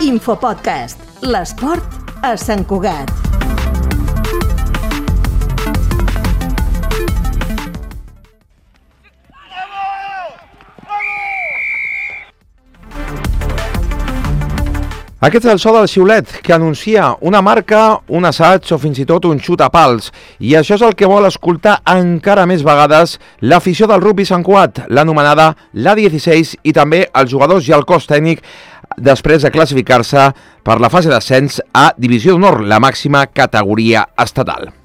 Infopodcast. L'esport a Sant Cugat. Aquest és el so del xiulet que anuncia una marca, un assaig o fins i tot un xut a pals. I això és el que vol escoltar encara més vegades l'afició del rugby Sant Cuat, l'anomenada la 16 i també els jugadors i el cos tècnic després de classificar-se per la fase d'ascens a Divisió d'Honor, la màxima categoria estatal.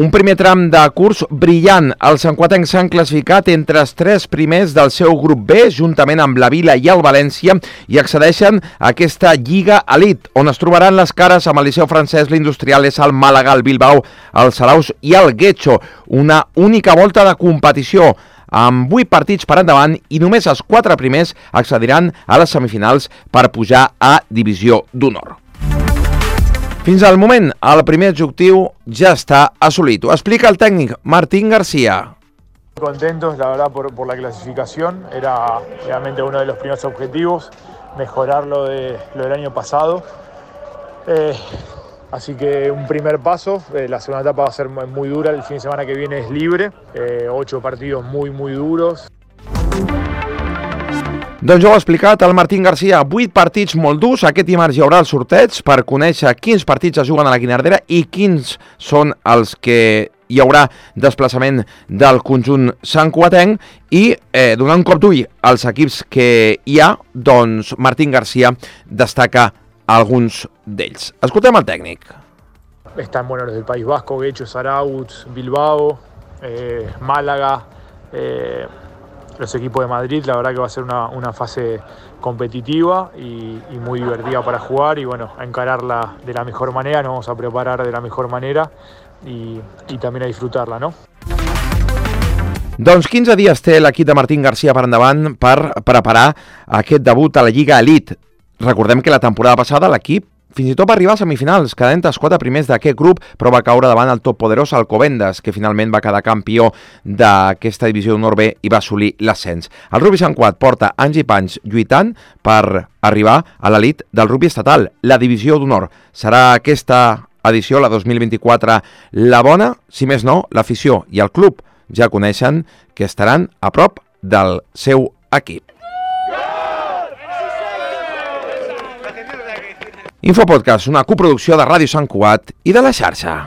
Un primer tram de curs brillant. Els sanquatencs s'han classificat entre els tres primers del seu grup B, juntament amb la Vila i el València, i accedeixen a aquesta Lliga Elite, on es trobaran les cares amb el Liceu francès, l'Industriales, el Màlaga, el Bilbao, el Salaus i el Guecho. Una única volta de competició amb 8 partits per endavant i només els 4 primers accediran a les semifinals per pujar a Divisió d'Honor. Fins al moment, el primer objectiu ja està assolit. Ho explica el técnico Martín García. Contentos, la verdad, por, por, la clasificación. Era realmente uno de los primeros objetivos, mejorar lo, de, lo del año pasado. Eh, así que un primer paso. Eh, la segunda etapa va a ser muy dura. El fin de semana que viene es libre. Eh, ocho partidos muy, muy duros. Doncs ja ho ha explicat el Martín Garcia. 8 partits molt durs. Aquest dimarts hi haurà el sorteig per conèixer quins partits es juguen a la Guinardera i quins són els que hi haurà desplaçament del conjunt santcuatenc i eh, donant un cop d'ull als equips que hi ha, doncs Martín Garcia destaca alguns d'ells. Escoltem el tècnic. Están bueno los del País Vasco, Guecho, Sarauz, Bilbao, eh, Málaga, eh, los equipos de Madrid. La verdad que va a ser una, una fase competitiva y, y, muy divertida para jugar y bueno, a encararla de la mejor manera, nos vamos a preparar de la mejor manera y, y también a disfrutarla, ¿no? Doncs 15 dies té l'equip de Martín Garcia per endavant per preparar aquest debut a la Lliga Elite. Recordem que la temporada passada l'equip fins i tot va arribar a semifinals, quedant els quatre primers d'aquest grup, però va caure davant el top poderós Alcobendas, que finalment va quedar campió d'aquesta divisió d'honor B i va assolir l'ascens. El Rugby Sant Quat porta anys i panys lluitant per arribar a l'elit del rugby estatal, la divisió d'honor. Serà aquesta edició, la 2024, la bona? Si més no, l'afició i el club ja coneixen que estaran a prop del seu equip. Infopodcast, una coproducció de Ràdio Sant Cugat i de la xarxa.